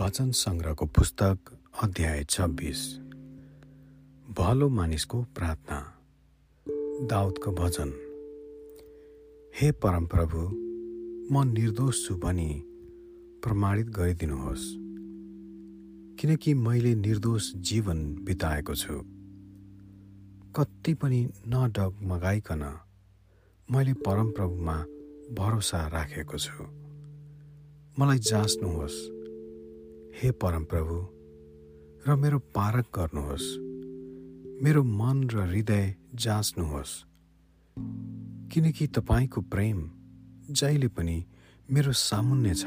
वचन सङ्ग्रहको पुस्तक अध्याय छब्बिस। भलो मानिसको प्रार्थना। दाउदको भजन। हे परमप्रभु म निर्दोष छु भनी प्रमाणित गरिदिनुहोस्। किनकि मैले निर्दोष जीवन बिताएको छु। कति पनि नडगमगाइकन मैले परमप्रभुमा भरोसा राखेको छु। मलाई जाँच्नुहोस्। हे परमप्रभु र मेरो पारक गर्नुहोस्। मेरो मन र हृदय जाँच्नुहोस्। किनकि तपाईँको प्रेम जहिले पनि मेरो सामुन्ने छ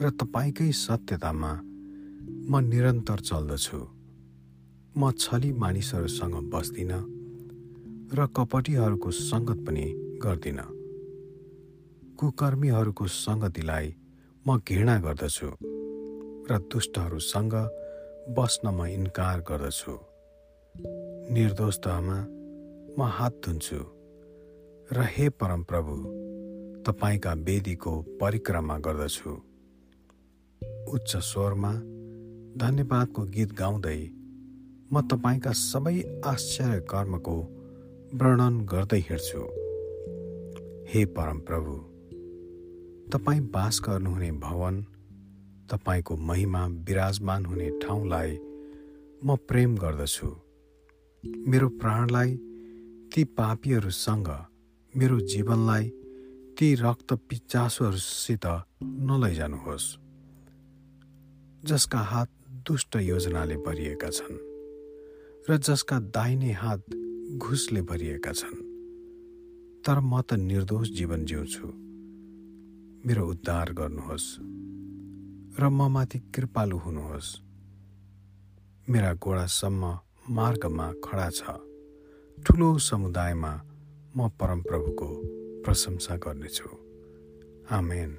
र तपाईँकै सत्यतामा म निरन्तर चल्दछु। म छली मानिसहरूसँग बस्दिनँ र कपटीहरूको सङ्गत पनि गर्दिनँ। कुकर्मीहरूको सङ्गतिलाई म घृणा गर्दछु। र दुष्टहरूसँग बस्न म इन्कार गर्दछु। निर्दोषतामा म हात धुन्छु। र हे परमप्रभु तपाईँका वेदीको परिक्रमा गर्दछु। उच्च स्वरमा धन्यवादको गीत गाउँदै म तपाईँका सबै आश्चर्य कर्मको वर्णन गर्दै हिँड्छु। हे परमप्रभु तपाईँ बास गर्नुहुने भवन तपाईँको महिमा विराजमान हुने ठाउँलाई म प्रेम गर्दछु। मेरो प्राणलाई ती पापीहरूसँग मेरो जीवनलाई ती रक्त पिचासुहरूसित नलैजानुहोस्। जसका हात दुष्ट योजनाले भरिएका छन् र जसका दाहिने हात घुसले भरिएका छन् तर म त निर्दोष जीवन जिउँछु। मेरो उद्धार गर्नुहोस्। र ममाथि कृपालु हुनुहोस्। मेरा गोडासम्म मार्गमा खडा छ। ठुलो समुदायमा म परमप्रभुको प्रशंसा गर्नेछु। आमेन।